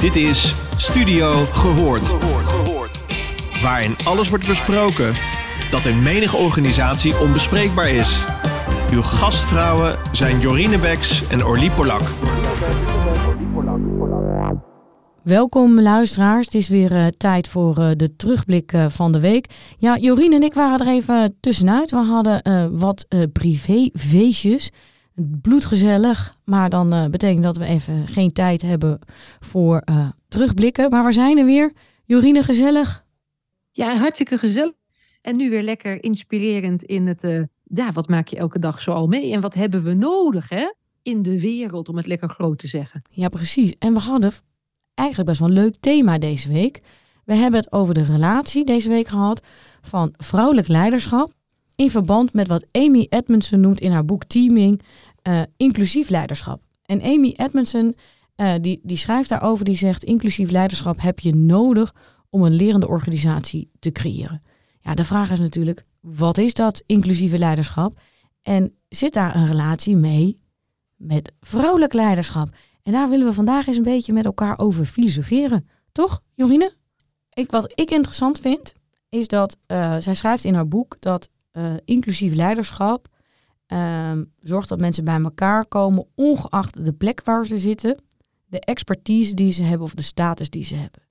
Dit is Studio Gehoord. Waarin alles wordt besproken dat in menige organisatie onbespreekbaar is. Uw gastvrouwen zijn Jorine Beks en Orlie Polak. Welkom luisteraars, het is weer uh, tijd voor uh, de terugblik uh, van de week. Ja, Jorien en ik waren er even tussenuit. We hadden wat privéfeestjes. Bloedgezellig, maar dan betekent dat we even geen tijd hebben voor terugblikken. Maar we zijn er weer. Jorine, gezellig? Ja, hartstikke gezellig. En nu weer lekker inspirerend in het, ja, wat maak je elke dag zo al mee? En wat hebben we nodig, hè? In de wereld, om het lekker groot te zeggen. Ja, precies. En we hadden eigenlijk best wel een leuk thema deze week. We hebben het over de relatie deze week gehad van vrouwelijk leiderschap in verband met wat Amy Edmondson noemt in haar boek Teaming uh, inclusief leiderschap. En Amy Edmondson uh, die, die schrijft daarover, die zegt inclusief leiderschap heb je nodig om een lerende organisatie te creëren. Ja, de vraag is natuurlijk, wat is dat inclusieve leiderschap? En zit daar een relatie mee met vrouwelijk leiderschap? En daar willen we vandaag eens een beetje met elkaar over filosoferen. Toch, Jorine? Ik, wat ik interessant vind, is dat uh, zij schrijft in haar boek dat uh, inclusief leiderschap uh, zorgt dat mensen bij elkaar komen, ongeacht de plek waar ze zitten, de expertise die ze hebben of de status die ze hebben.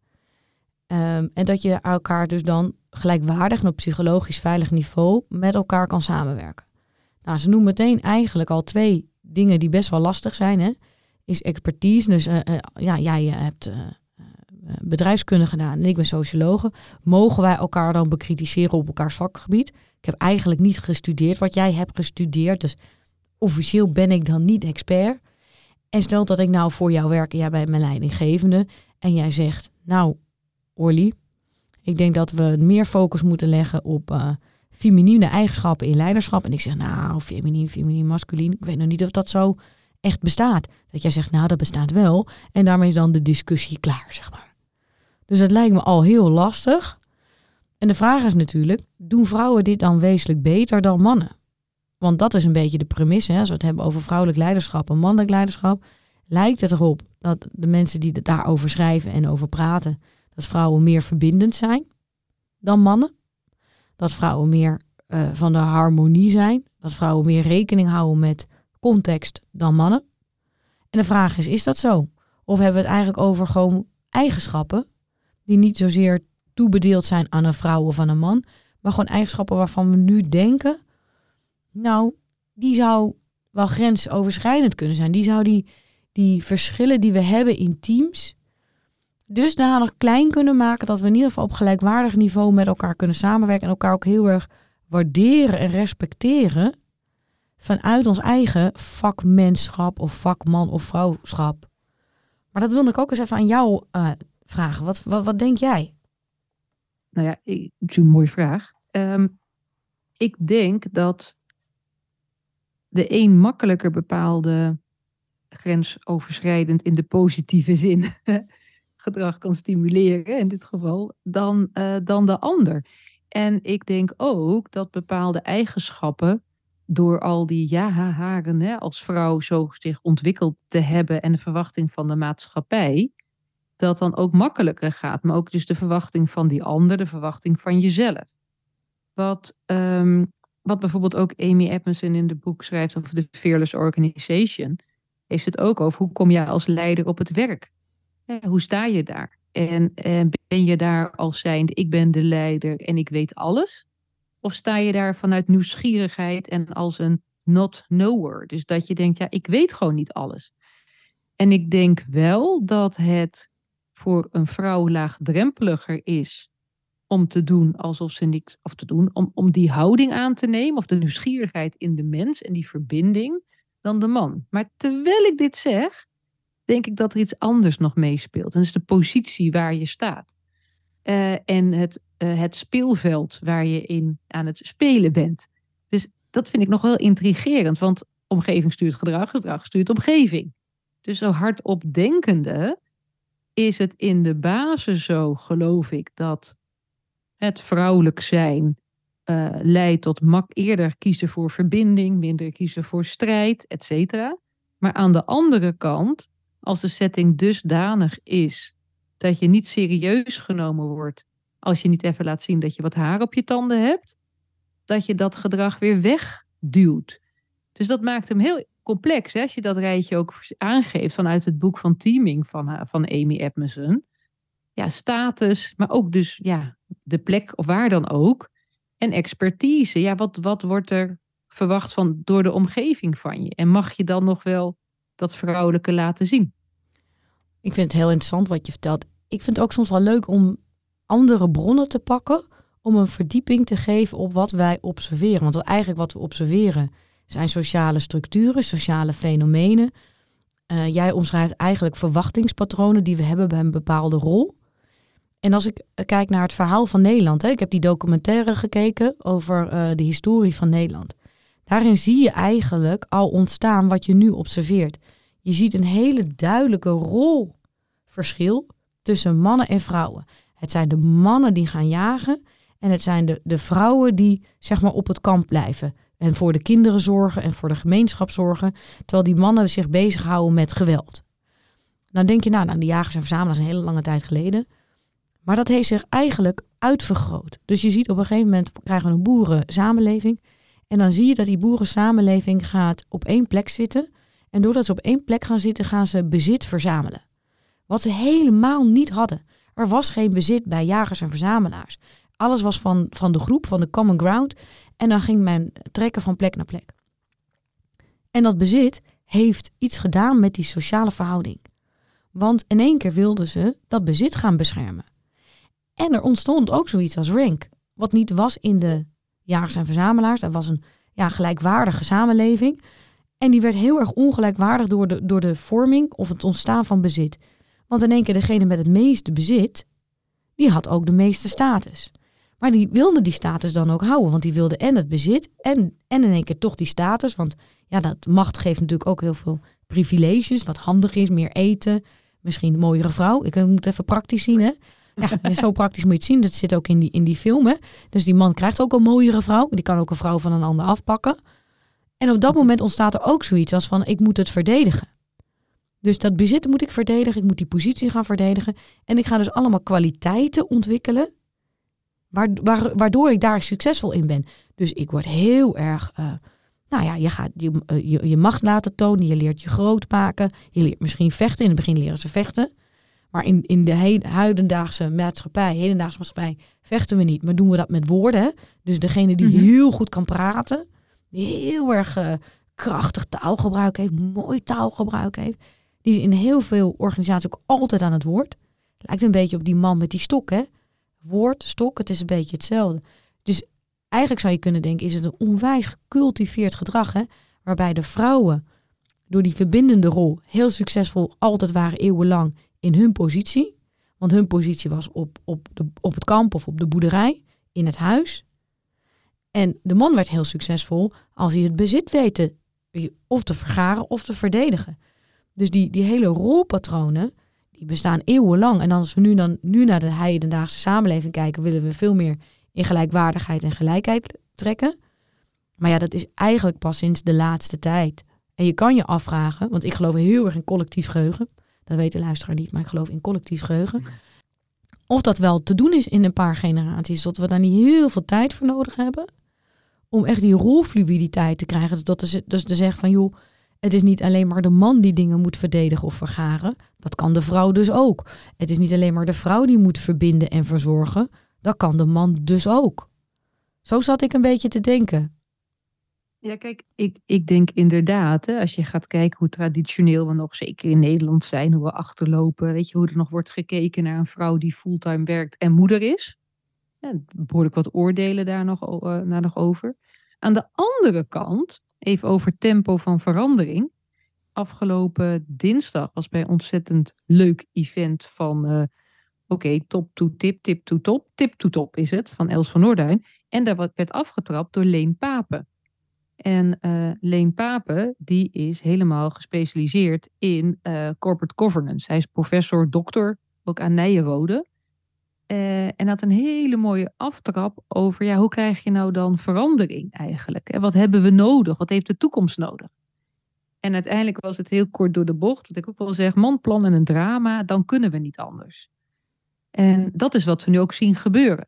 Um, en dat je elkaar dus dan gelijkwaardig en op psychologisch veilig niveau met elkaar kan samenwerken. Nou, ze noemen meteen eigenlijk al twee dingen die best wel lastig zijn. Hè? is expertise. Dus uh, uh, ja, jij hebt bedrijfskunde gedaan en ik ben sociologe. Mogen wij elkaar dan bekritiseren op elkaars vakgebied? Ik heb eigenlijk niet gestudeerd wat jij hebt gestudeerd. Dus officieel ben ik dan niet expert. En stel dat ik nou voor jou werk en jij bent mijn leidinggevende. En jij zegt, nou Orly, ik denk dat we meer focus moeten leggen op uh, feminine eigenschappen in leiderschap. En ik zeg, nou, feminien, feminien, masculien. Ik weet nog niet of dat zo echt bestaat. Dat jij zegt, nou dat bestaat wel. En daarmee is dan de discussie klaar, zeg maar. Dus het lijkt me al heel lastig. En de vraag is natuurlijk, doen vrouwen dit dan wezenlijk beter dan mannen? Want dat is een beetje de premisse. Hè? Als we het hebben over vrouwelijk leiderschap en mannelijk leiderschap, lijkt het erop dat de mensen die daarover schrijven en over praten, dat vrouwen meer verbindend zijn dan mannen. Dat vrouwen meer uh, van de harmonie zijn. Dat vrouwen meer rekening houden met context dan mannen. En de vraag is, is dat zo? Of hebben we het eigenlijk over gewoon eigenschappen die niet zozeer toebedeeld zijn aan een vrouw of aan een man, maar gewoon eigenschappen waarvan we nu denken, nou, die zou wel grensoverschrijdend kunnen zijn. Die zou die, die verschillen die we hebben in teams dusdanig klein kunnen maken dat we in ieder geval op gelijkwaardig niveau met elkaar kunnen samenwerken en elkaar ook heel erg waarderen en respecteren vanuit ons eigen vakmenschap of vakman of vrouwschap. Maar dat wilde ik ook eens even aan jou uh, vragen. Wat, wat, wat denk jij? Nou ja, ik, het is een mooie vraag. Um, ik denk dat de een makkelijker bepaalde grensoverschrijdend in de positieve zin gedrag kan stimuleren, in dit geval, dan, uh, dan de ander. En ik denk ook dat bepaalde eigenschappen door al die ja-haren hè, als vrouw zo zich ontwikkeld te hebben en de verwachting van de maatschappij, dat dan ook makkelijker gaat. Maar ook dus de verwachting van die ander, de verwachting van jezelf. Wat, um, wat bijvoorbeeld ook Amy Edmondson in het boek schrijft over de Fearless Organization, heeft het ook over hoe kom jij als leider op het werk? hoe sta je daar? En, en ben je daar als zijnde, ik ben de leider en ik weet alles? Of sta je daar vanuit nieuwsgierigheid en als een not knower? Dus dat je denkt, ja, ik weet gewoon niet alles. En ik denk wel dat het voor een vrouw laagdrempeliger is om te doen alsof ze niks, of te doen, om, om die houding aan te nemen, of de nieuwsgierigheid in de mens en die verbinding, dan de man. Maar terwijl ik dit zeg, denk ik dat er iets anders nog meespeelt. En dat is de positie waar je staat. Uh, en het uh, het speelveld waar je in aan het spelen bent. Dus dat vind ik nog wel intrigerend, want omgeving stuurt gedrag, gedrag stuurt omgeving. Dus zo hardop denkende is het in de basis zo, geloof ik, dat het vrouwelijk zijn uh, leidt tot mak eerder kiezen voor verbinding, minder kiezen voor strijd, et cetera. Maar aan de andere kant, als de setting dusdanig is dat je niet serieus genomen wordt als je niet even laat zien dat je wat haar op je tanden hebt, dat je dat gedrag weer wegduwt. Dus dat maakt hem heel complex. Hè? Als je dat rijtje ook aangeeft vanuit het boek van Teaming van, eh, van Amy Edmondson. Ja, status, maar ook dus ja, de plek of waar dan ook. En expertise. Ja, wat, wat wordt er verwacht van, door de omgeving van je? En mag je dan nog wel dat vrouwelijke laten zien? Ik vind het heel interessant wat je vertelt. Ik vind het ook soms wel leuk om andere bronnen te pakken om een verdieping te geven op wat wij observeren. Want eigenlijk wat we observeren zijn sociale structuren, sociale fenomenen. Uh, jij omschrijft eigenlijk verwachtingspatronen die we hebben bij een bepaalde rol. En als ik kijk naar het verhaal van Nederland, hè, ik heb die documentaire gekeken over uh, de historie van Nederland. Daarin zie je eigenlijk al ontstaan wat je nu observeert. Je ziet een hele duidelijke rolverschil tussen mannen en vrouwen. Het zijn de mannen die gaan jagen en het zijn de, de vrouwen die zeg maar op het kamp blijven. En voor de kinderen zorgen en voor de gemeenschap zorgen. Terwijl die mannen zich bezighouden met geweld. Dan denk je, nou, nou de jagers en verzamelaars een hele lange tijd geleden. Maar dat heeft zich eigenlijk uitvergroot. Dus je ziet op een gegeven moment krijgen we een boerensamenleving. En dan zie je dat die boerensamenleving gaat op één plek zitten. En doordat ze op één plek gaan zitten, gaan ze bezit verzamelen. Wat ze helemaal niet hadden. Er was geen bezit bij jagers en verzamelaars. Alles was van, van de groep, van de common ground. En dan ging men trekken van plek naar plek. En dat bezit heeft iets gedaan met die sociale verhouding. Want in één keer wilden ze dat bezit gaan beschermen. En er ontstond ook zoiets als rank. Wat niet was in de jagers en verzamelaars. Dat was een ja, gelijkwaardige samenleving. En die werd heel erg ongelijkwaardig door de, door de vorming of het ontstaan van bezit. Want in één keer degene met het meeste bezit, die had ook de meeste status. Maar die wilde die status dan ook houden, want die wilde en het bezit en, en in één keer toch die status. Want ja, dat macht geeft natuurlijk ook heel veel privileges, wat handig is, meer eten, misschien een mooiere vrouw. Ik moet het even praktisch zien, hè. Ja, zo praktisch moet je het zien. Dat zit ook in die, in die film, hè. Dus die man krijgt ook een mooiere vrouw. Die kan ook een vrouw van een ander afpakken. En op dat moment ontstaat er ook zoiets als van, ik moet het verdedigen. Dus dat bezit moet ik verdedigen, ik moet die positie gaan verdedigen. En ik ga dus allemaal kwaliteiten ontwikkelen, waardoor ik daar succesvol in ben. Dus ik word heel erg, uh, nou ja, je gaat je, uh, je, je macht laten tonen, je leert je groot maken, je leert misschien vechten. In het begin leren ze vechten. Maar in, in de he huidendaagse maatschappij, hedendaagse maatschappij, vechten we niet, maar doen we dat met woorden. Dus degene die mhm. heel goed kan praten, die heel erg uh, krachtig taalgebruik heeft, mooi taalgebruik heeft, die is in heel veel organisaties ook altijd aan het woord. Lijkt een beetje op die man met die stok, hè? Woord, stok, het is een beetje hetzelfde. Dus eigenlijk zou je kunnen denken, is het een onwijs gecultiveerd gedrag, hè? Waarbij de vrouwen door die verbindende rol heel succesvol altijd waren eeuwenlang in hun positie. Want hun positie was op, op, de, op het kamp of op de boerderij, in het huis. En de man werd heel succesvol als hij het bezit weten of te vergaren of te verdedigen. Dus die, die hele rolpatronen, die bestaan eeuwenlang. En als we nu, dan, nu naar de heidendaagse samenleving kijken, willen we veel meer in gelijkwaardigheid en gelijkheid trekken. Maar ja, dat is eigenlijk pas sinds de laatste tijd. En je kan je afvragen, want ik geloof heel erg in collectief geheugen. Dat weet de luisteraar niet, maar ik geloof in collectief geheugen. Of dat wel te doen is in een paar generaties, dat we daar niet heel veel tijd voor nodig hebben. Om echt die rolfluiditeit te krijgen. Dus dat is, dus te zeggen van joh, het is niet alleen maar de man die dingen moet verdedigen of vergaren. Dat kan de vrouw dus ook. Het is niet alleen maar de vrouw die moet verbinden en verzorgen. Dat kan de man dus ook. Zo zat ik een beetje te denken. Ja, kijk, ik, ik denk inderdaad, hè, als je gaat kijken hoe traditioneel we nog zeker in Nederland zijn, hoe we achterlopen, weet je, hoe er nog wordt gekeken naar een vrouw die fulltime werkt en moeder is. Ja, behoorlijk wat oordelen daar nog, uh, naar nog over. Aan de andere kant Even over tempo van verandering. Afgelopen dinsdag was bij een ontzettend leuk event van, uh, oké, top to tip, tip to top. Tip to top is het, van Els van Noorduin. En daar werd afgetrapt door Leen Papen. En uh, Leen Papen, die is helemaal gespecialiseerd in uh, corporate governance. Hij is professor, dokter, ook aan Nijenrode. Uh, en had een hele mooie aftrap over ja, hoe krijg je nou dan verandering eigenlijk? En wat hebben we nodig? Wat heeft de toekomst nodig? En uiteindelijk was het heel kort door de bocht. Wat ik ook wel zeg, man, plan en een drama, dan kunnen we niet anders. En dat is wat we nu ook zien gebeuren.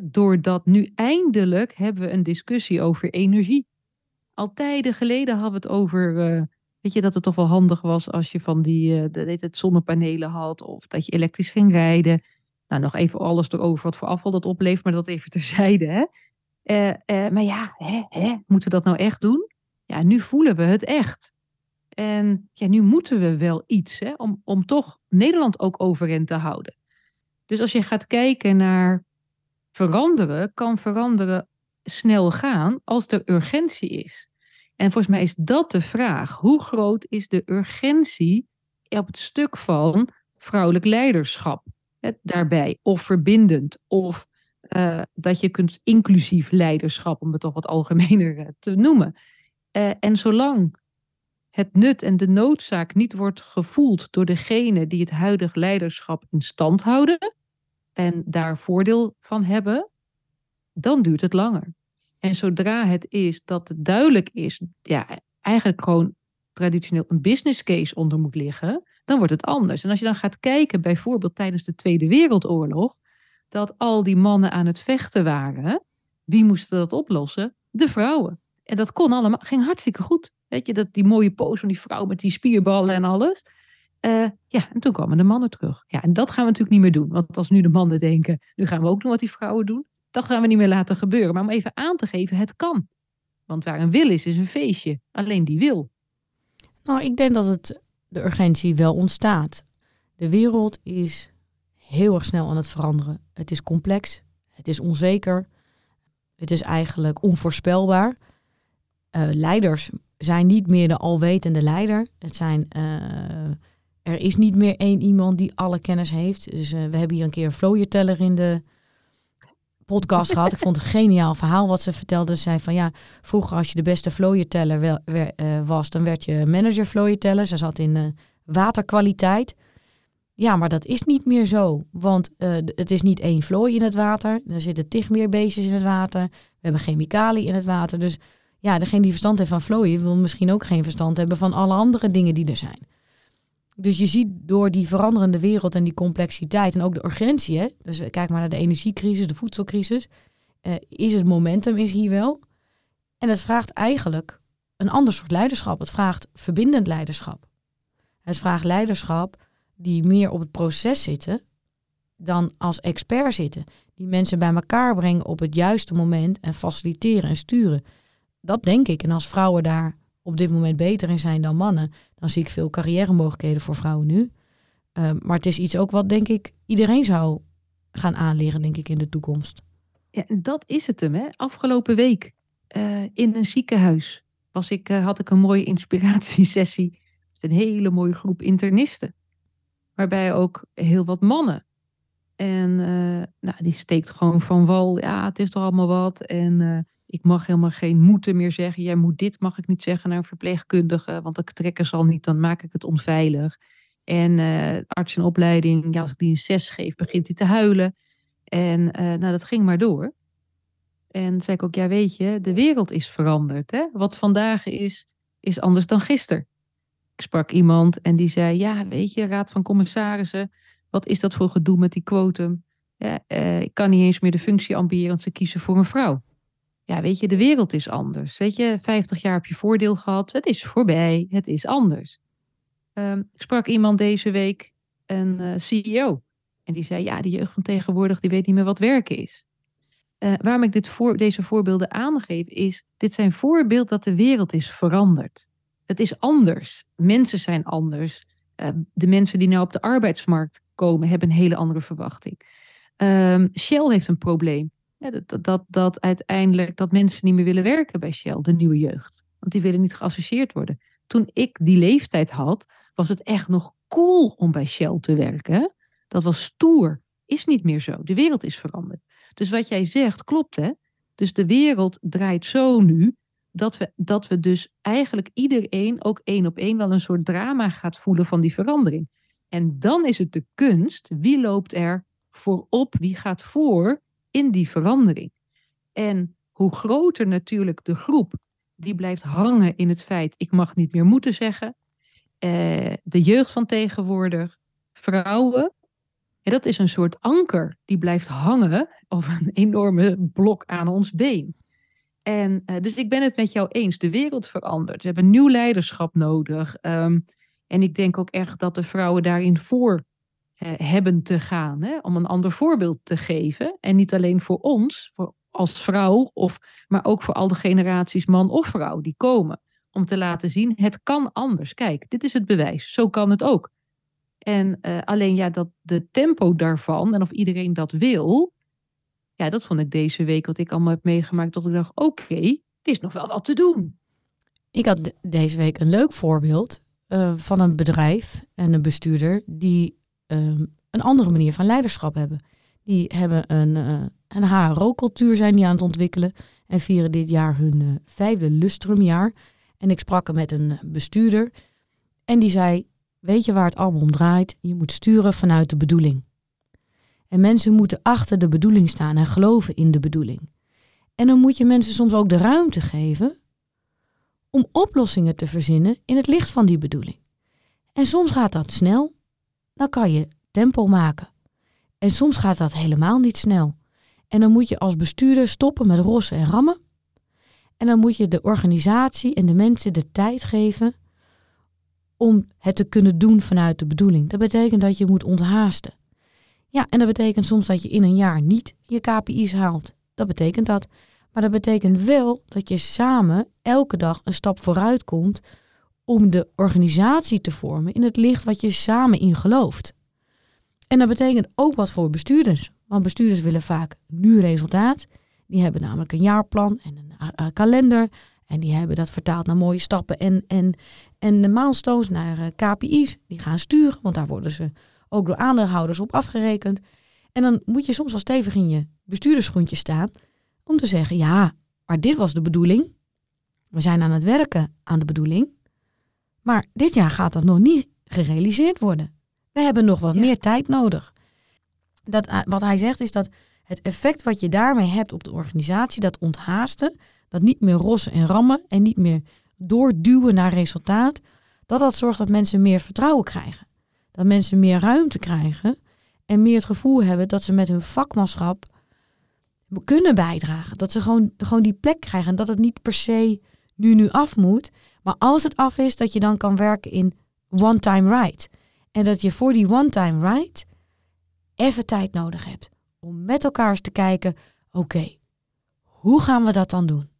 Doordat nu eindelijk hebben we een discussie over energie. Al tijden geleden hadden we het over, eh, weet je, dat het toch wel handig was als je van die uh, het zonnepanelen had of dat je elektrisch ging rijden. Nou, nog even alles erover wat voor afval dat oplevert, maar dat even terzijde. Hè? Uh, maar ja, hè, hè, moeten we dat nou echt doen? Ja, nu voelen we het echt. En ja, nu moeten we wel iets hè, om, om toch Nederland ook overeind te houden. Dus als je gaat kijken naar veranderen, kan veranderen snel gaan als er urgentie is. En volgens mij is dat de vraag. Hoe groot is de urgentie op het stuk van vrouwelijk leiderschap? Hè, daarbij, of verbindend, of uh, dat je kunt inclusief leiderschap, om het toch wat algemener uh, te noemen. Uh, en zolang het nut en de noodzaak niet wordt gevoeld door degene die het huidige leiderschap in stand houden en daar voordeel van hebben, dan duurt het langer. En zodra het is dat het duidelijk is, ja, eigenlijk gewoon traditioneel een business case onder moet liggen, dan wordt het anders. En als je dan gaat kijken, bijvoorbeeld tijdens de Tweede Wereldoorlog, dat al die mannen aan het vechten waren, wie moesten dat oplossen? De vrouwen. En dat kon allemaal, ging hartstikke goed. Weet je, dat, die mooie pose van die vrouw met die spierballen en alles. Uh, ja, en toen kwamen de mannen terug. Ja, en dat gaan we natuurlijk niet meer doen. Want als nu de mannen denken, nu gaan we ook doen wat die vrouwen doen. Dat gaan we niet meer laten gebeuren. Maar om even aan te geven, het kan. Want waar een wil is, is een feestje. Alleen die wil. Nou, ik denk dat het, de urgentie wel ontstaat. De wereld is heel erg snel aan het veranderen. Het is complex, het is onzeker, het is eigenlijk onvoorspelbaar. Uh, leiders zijn niet meer de alwetende leider. Het zijn, uh, er is niet meer één iemand die alle kennis heeft. Dus uh, we hebben hier een keer een flowjeteller in de podcast gehad. Ik vond het een geniaal verhaal wat ze vertelde. Ze zei van ja, vroeger als je de beste flowjeteller wel, was, dan werd je manager flowjeteller. Ze zat in waterkwaliteit. Ja, maar dat is niet meer zo. Want uh, het is niet één vlooi in het water. Er zitten tig meer beestjes in het water. We hebben chemicaliën in het water. Dus ja, degene die verstand heeft van vlooien wil misschien ook geen verstand hebben van alle andere dingen die er zijn. Dus je ziet door die veranderende wereld en die complexiteit en ook de urgentie, hè, dus kijk maar naar de energiecrisis, de voedselcrisis, uh, is het momentum is hier wel. En het vraagt eigenlijk een ander soort leiderschap. Het vraagt verbindend leiderschap. Het vraagt leiderschap die meer op het proces zitten dan als expert zitten. Die mensen bij elkaar brengen op het juiste moment en faciliteren en sturen. Dat denk ik. En als vrouwen daar op dit moment beter in zijn dan mannen, dan zie ik veel carrière mogelijkheden voor vrouwen nu. Uh, maar het is iets ook wat, denk ik, iedereen zou gaan aanleren, denk ik, in de toekomst. Ja, dat is het hem. Hè? Afgelopen week uh, in een ziekenhuis was ik, uh, had ik een mooie inspiratiesessie met een hele mooie groep internisten waarbij ook heel wat mannen. En uh, nou, die steekt gewoon van wal, ja, het is toch allemaal wat. En ik mag helemaal geen moeten meer zeggen. Jij moet dit, mag ik niet zeggen naar een verpleegkundige, want ik trekken zal niet, dan maak ik het onveilig. En uh, arts in opleiding, ja, als ik die een zes geef, begint hij te huilen. En nou, dat ging maar door. En zei ik ook, ja, weet je, de wereld is veranderd. Hè? Wat vandaag is, is anders dan gisteren. Ik sprak iemand en die zei: Ja, weet je, Raad van Commissarissen, wat is dat voor gedoe met die quotum? Ja, uh, ik kan niet eens meer de functie ambiëren, want ze kiezen voor een vrouw. Ja, weet je, de wereld is anders. Weet je, 50 jaar heb je voordeel gehad. Het is voorbij, het is anders. Um, ik sprak iemand deze week, een uh, CEO. En die zei: Ja, de jeugd van tegenwoordig die weet niet meer wat werken is. Uh, waarom ik dit voor, deze voorbeelden aangeef, is: dit zijn voorbeelden dat de wereld is veranderd het is anders. Mensen zijn anders. Uh, de mensen die nou op de arbeidsmarkt komen, hebben een hele andere verwachting. Um, Shell heeft een probleem. Ja, dat, dat, dat uiteindelijk dat mensen niet meer willen werken bij Shell, de nieuwe jeugd. Want die willen niet geassocieerd worden. Toen ik die leeftijd had, was het echt nog cool om bij Shell te werken. Dat was stoer. Is niet meer zo. De wereld is veranderd. Dus wat jij zegt klopt, hè? Dus de wereld draait zo nu dat we, dat we dus eigenlijk iedereen ook één op één wel een soort drama gaat voelen van die verandering. En dan is het de kunst, wie loopt er voorop, wie gaat voor in die verandering. En hoe groter natuurlijk de groep die blijft hangen in het feit, ik mag niet meer moeten zeggen, eh, de jeugd van tegenwoordig, vrouwen, En dat is een soort anker die blijft hangen of een enorme blok aan ons been. En uh, dus ik ben het met jou eens. De wereld verandert. We hebben nieuw leiderschap nodig. Um, en ik denk ook echt dat de vrouwen daarin voor hebben te gaan. Hè? Om een ander voorbeeld te geven. En niet alleen voor ons, voor als vrouw, of, maar ook voor al de generaties man of vrouw die komen. Om te laten zien, het kan anders. Kijk, dit is het bewijs. Zo kan het ook. En uh, alleen ja, dat de tempo daarvan en of iedereen dat wil, ja, dat vond ik deze week wat ik allemaal heb meegemaakt. Dat ik dacht, oké, het is nog wel wat te doen. Ik had deze week een leuk voorbeeld uh, van een bedrijf en een bestuurder die uh, een andere manier van leiderschap hebben. Die hebben een, uh, een HRO-cultuur zijn die aan het ontwikkelen en vieren dit jaar hun uh, vijfde lustrumjaar. En ik sprak met een bestuurder en die zei, weet je waar het allemaal om draait? Je moet sturen vanuit de bedoeling. En mensen moeten achter de bedoeling staan en geloven in de bedoeling. En dan moet je mensen soms ook de ruimte geven om oplossingen te verzinnen in het licht van die bedoeling. En soms gaat dat snel, dan kan je tempo maken. En soms gaat dat helemaal niet snel. En dan moet je als bestuurder stoppen met rossen en rammen. En dan moet je de organisatie en de mensen de tijd geven om het te kunnen doen vanuit de bedoeling. Dat betekent dat je moet onthaasten. Ja, en dat betekent soms dat je in een jaar niet je KPI's haalt. Dat betekent dat. Maar dat betekent wel dat je samen elke dag een stap vooruit komt om de organisatie te vormen in het licht wat je samen in gelooft. En dat betekent ook wat voor bestuurders. Want bestuurders willen vaak nu resultaat. Die hebben namelijk een jaarplan en een kalender. En die hebben dat vertaald naar mooie stappen en, en, en de milestones naar uh, KPI's. Die gaan sturen, want daar worden ze ook door aandeelhouders op afgerekend. En dan moet je soms al stevig in je bestuurderschoentje staan om te zeggen, ja, maar dit was de bedoeling. We zijn aan het werken aan de bedoeling. Maar dit jaar gaat dat nog niet gerealiseerd worden. We hebben nog wat ja. meer tijd nodig. Dat, eh, wat hij zegt is dat het effect wat je daarmee hebt op de organisatie, dat onthaasten, dat niet meer rossen en rammen en niet meer doorduwen naar resultaat, dat dat zorgt dat mensen meer vertrouwen krijgen. Dat mensen meer ruimte krijgen en meer het gevoel hebben dat ze met hun vakmanschap kunnen bijdragen. Dat ze gewoon, gewoon die plek krijgen en dat het niet per se nu nu af moet. Maar als het af is, dat je dan kan werken in one-time right. En dat je voor die one-time right even tijd nodig hebt om met elkaar eens te kijken, oké, hoe gaan we dat dan doen?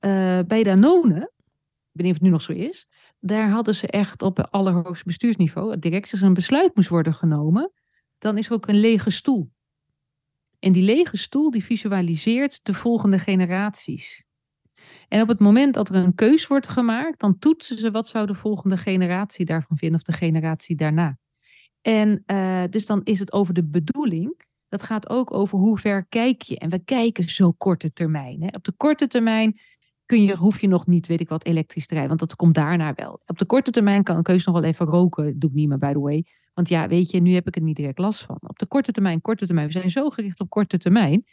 Uh, bij Danone, ik weet niet of het nu nog zo is, daar hadden ze echt op het allerhoogste bestuursniveau, direct als een besluit moest worden genomen, dan is er ook een lege stoel. En die lege stoel die visualiseert de volgende generaties. En op het moment dat er een keus wordt gemaakt, dan toetsen ze wat zou de volgende generatie daarvan vinden of de generatie daarna. En uh, dus dan is het over de bedoeling. Dat gaat ook over hoe ver kijk je. En we kijken zo korte termijn. Hè. Op de korte termijn kun je, hoef je nog niet, weet ik wat, elektrisch te rijden. Want dat komt daarna wel. Op de korte termijn kan een keus nog wel even roken. Doe ik niet meer, by the way. Want ja, weet je, nu heb ik er niet direct last van. Op de korte termijn, korte termijn. We zijn zo gericht op korte termijn.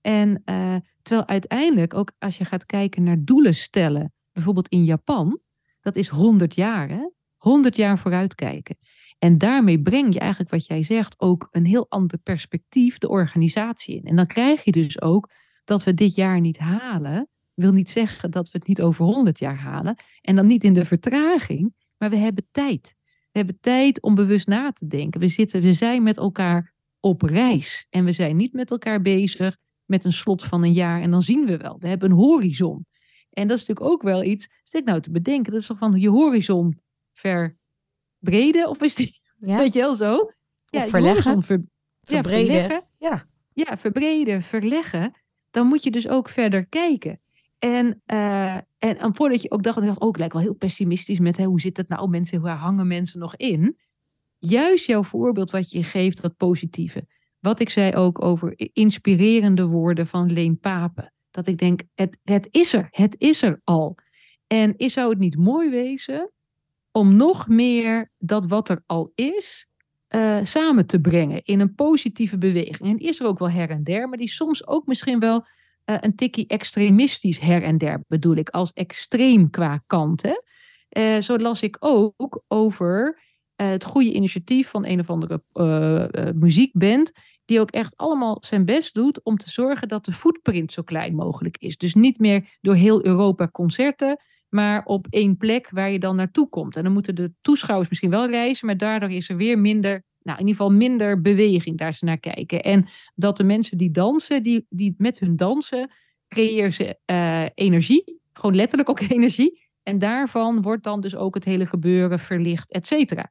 En uh, terwijl uiteindelijk, ook als je gaat kijken naar doelen stellen, bijvoorbeeld in Japan, dat is 100 jaar, hè? 100 jaar vooruitkijken. En daarmee breng je eigenlijk wat jij zegt ook een heel ander perspectief de organisatie in. En dan krijg je dus ook dat we dit jaar niet halen, wil niet zeggen dat we het niet over 100 jaar halen. En dan niet in de vertraging, maar we hebben tijd. We hebben tijd om bewust na te denken. We, zitten, we zijn met elkaar op reis. En we zijn niet met elkaar bezig met een slot van een jaar en dan zien we wel. We hebben een horizon. En dat is natuurlijk ook wel iets, stel nou te bedenken, dat is toch van je horizon verbreden? Of is die, ja. weet je wel zo? Ja, verleggen. Ver, verbreden. Ja, verleggen. Ja. ja, verbreden, verleggen. Dan moet je dus ook verder kijken. En, uh, en, en voordat je ook dacht, dacht ook, lijkt wel heel pessimistisch met hè, hoe zit het nou, mensen, hoe hangen mensen nog in? Juist jouw voorbeeld wat je geeft, dat positieve. Wat ik zei ook over inspirerende woorden van Leen Papen. Dat ik denk, het, het is er, het is er al. En is, zou het niet mooi wezen om nog meer dat wat er al is, uh, samen te brengen in een positieve beweging. En is er ook wel her en der, maar die soms ook misschien wel uh, een tikkie extremistisch her en der bedoel ik, als extreem qua kant. Hè? Uh, zo las ik ook over het goede initiatief van een of andere uh, muziekband, die ook echt allemaal zijn best doet om te zorgen dat de footprint zo klein mogelijk is. Dus niet meer door heel Europa concerten, maar op één plek waar je dan naartoe komt. En dan moeten de toeschouwers misschien wel reizen, maar daardoor is er weer minder, nou in ieder geval minder beweging daar ze naar kijken. En dat de mensen die dansen, die, die met hun dansen, creëren ze energie, gewoon letterlijk ook energie. En daarvan wordt dan dus ook het hele gebeuren verlicht, et cetera.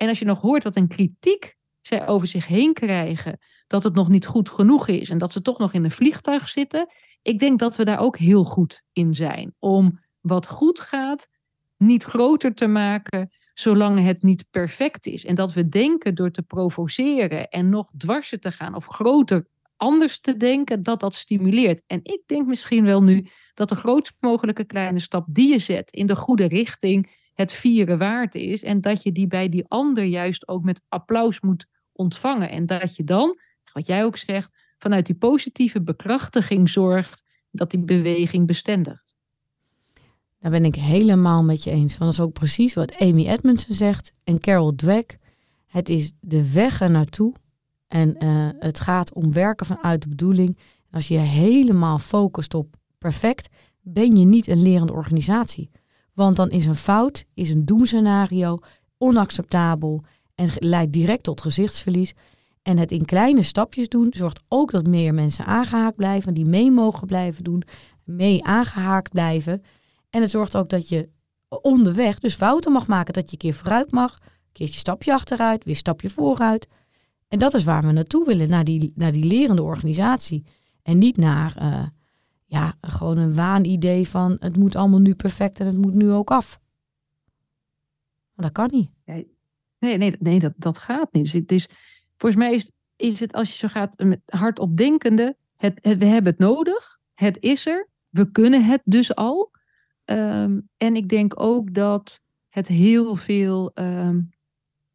En als je nog hoort wat een kritiek zij over zich heen krijgen, dat het nog niet goed genoeg is en dat ze toch nog in een vliegtuig zitten. Ik denk dat we daar ook heel goed in zijn. Om wat goed gaat niet groter te maken, zolang het niet perfect is. En dat we denken door te provoceren en nog dwarser te gaan of groter anders te denken, dat dat stimuleert. En ik denk misschien wel nu dat de grootst mogelijke kleine stap die je zet in de goede richting het vieren waard is. En dat je die bij die ander juist ook met applaus moet ontvangen. En dat je dan, wat jij ook zegt, vanuit die positieve bekrachtiging zorgt dat die beweging bestendigt. Daar ben ik helemaal met je eens. Want dat is ook precies wat Amy Edmondson zegt en Carol Dweck. Het is de weg er naartoe. En uh, het gaat om werken vanuit de bedoeling. Als je je helemaal focust op perfect, ben je niet een lerende organisatie. Want dan is een fout, is een doemscenario onacceptabel en leidt direct tot gezichtsverlies. En het in kleine stapjes doen zorgt ook dat meer mensen aangehaakt blijven, die mee mogen blijven doen, mee aangehaakt blijven. En het zorgt ook dat je onderweg dus fouten mag maken, dat je een keer vooruit mag, een keertje stapje achteruit, weer stapje vooruit. En dat is waar we naartoe willen, naar die, naar die lerende organisatie. En niet naar uh, ja, gewoon een waanidee van het moet allemaal nu perfect en het moet nu ook af. Maar dat kan niet. Nee, nee, nee dat, dat gaat niet. Dus, het is, volgens mij is, is het als je zo gaat met hardop denkende, het, we hebben het nodig, het is er, we kunnen het dus al. Um, en ik denk ook dat het heel veel um,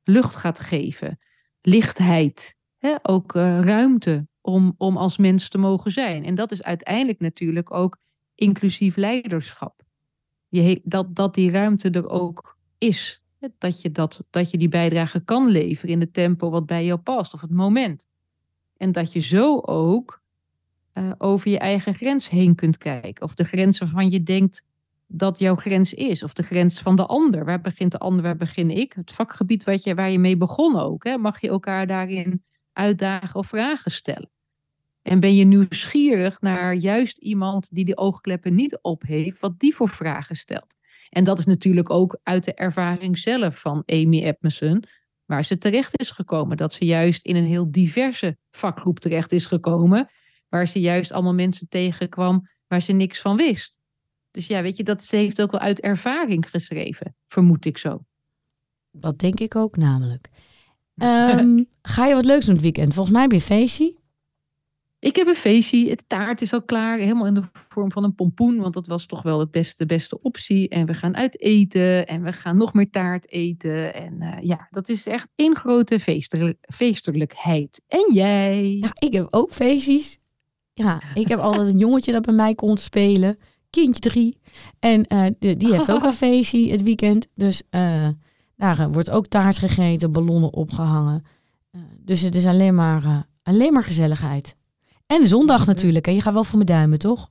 lucht gaat geven, lichtheid, hè? ook uh, ruimte om, om als mens te mogen zijn. En dat is uiteindelijk natuurlijk ook inclusief leiderschap. Je, dat, dat die ruimte er ook is. Dat je, dat, dat je die bijdrage kan leveren in het tempo wat bij jou past of het moment. En dat je zo ook uh, over je eigen grens heen kunt kijken. Of de grens waarvan je denkt dat jouw grens is. Of de grens van de ander. Waar begint de ander, waar begin ik? Het vakgebied wat je, waar je mee begon ook. Hè? Mag je elkaar daarin uitdagen of vragen stellen? En ben je nieuwsgierig naar juist iemand die die oogkleppen niet op heeft, wat die voor vragen stelt? En dat is natuurlijk ook uit de ervaring zelf van Amy Edmondson, waar ze terecht is gekomen. Dat ze juist in een heel diverse vakgroep terecht is gekomen, waar ze juist allemaal mensen tegenkwam waar ze niks van wist. Dus ja, weet je, dat ze heeft ook wel uit ervaring geschreven, vermoed ik zo. Dat denk ik ook namelijk. Um, ga je wat leuks doen het weekend? Volgens mij heb je feestje. Ik heb een feestje. Het taart is al klaar. Helemaal in de vorm van een pompoen. Want dat was toch wel de beste, beste optie. En we gaan uit eten. En we gaan nog meer taart eten. En uh, ja, dat is echt één grote feestelijkheid. En jij? Ja, ik heb ook feestjes. Ja, ik heb altijd een jongetje dat bij mij komt spelen. Kindje drie. En uh, de, die heeft ook een feestje het weekend. Dus uh, daar wordt ook taart gegeten, ballonnen opgehangen. dus het is alleen maar, alleen maar gezelligheid. En zondag natuurlijk. En je gaat wel voor mijn duimen, toch?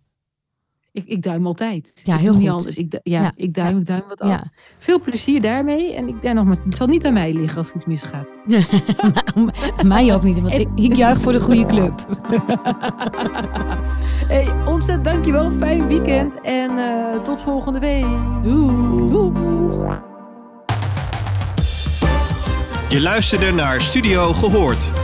Ik, ik duim altijd. Ja, heel goed. Anders. Ik, ja, ja, ik duim, ik duim wat af. Ja. Veel plezier daarmee. En ik, ja, nogmaals, het zal niet aan mij liggen als iets misgaat. mij ook niet, want ik, ik juich voor de goede club. hey, ontzettend dankjewel. Fijn weekend. En uh, tot volgende week. Doei. Doei. Je luisterde naar Studio Gehoord.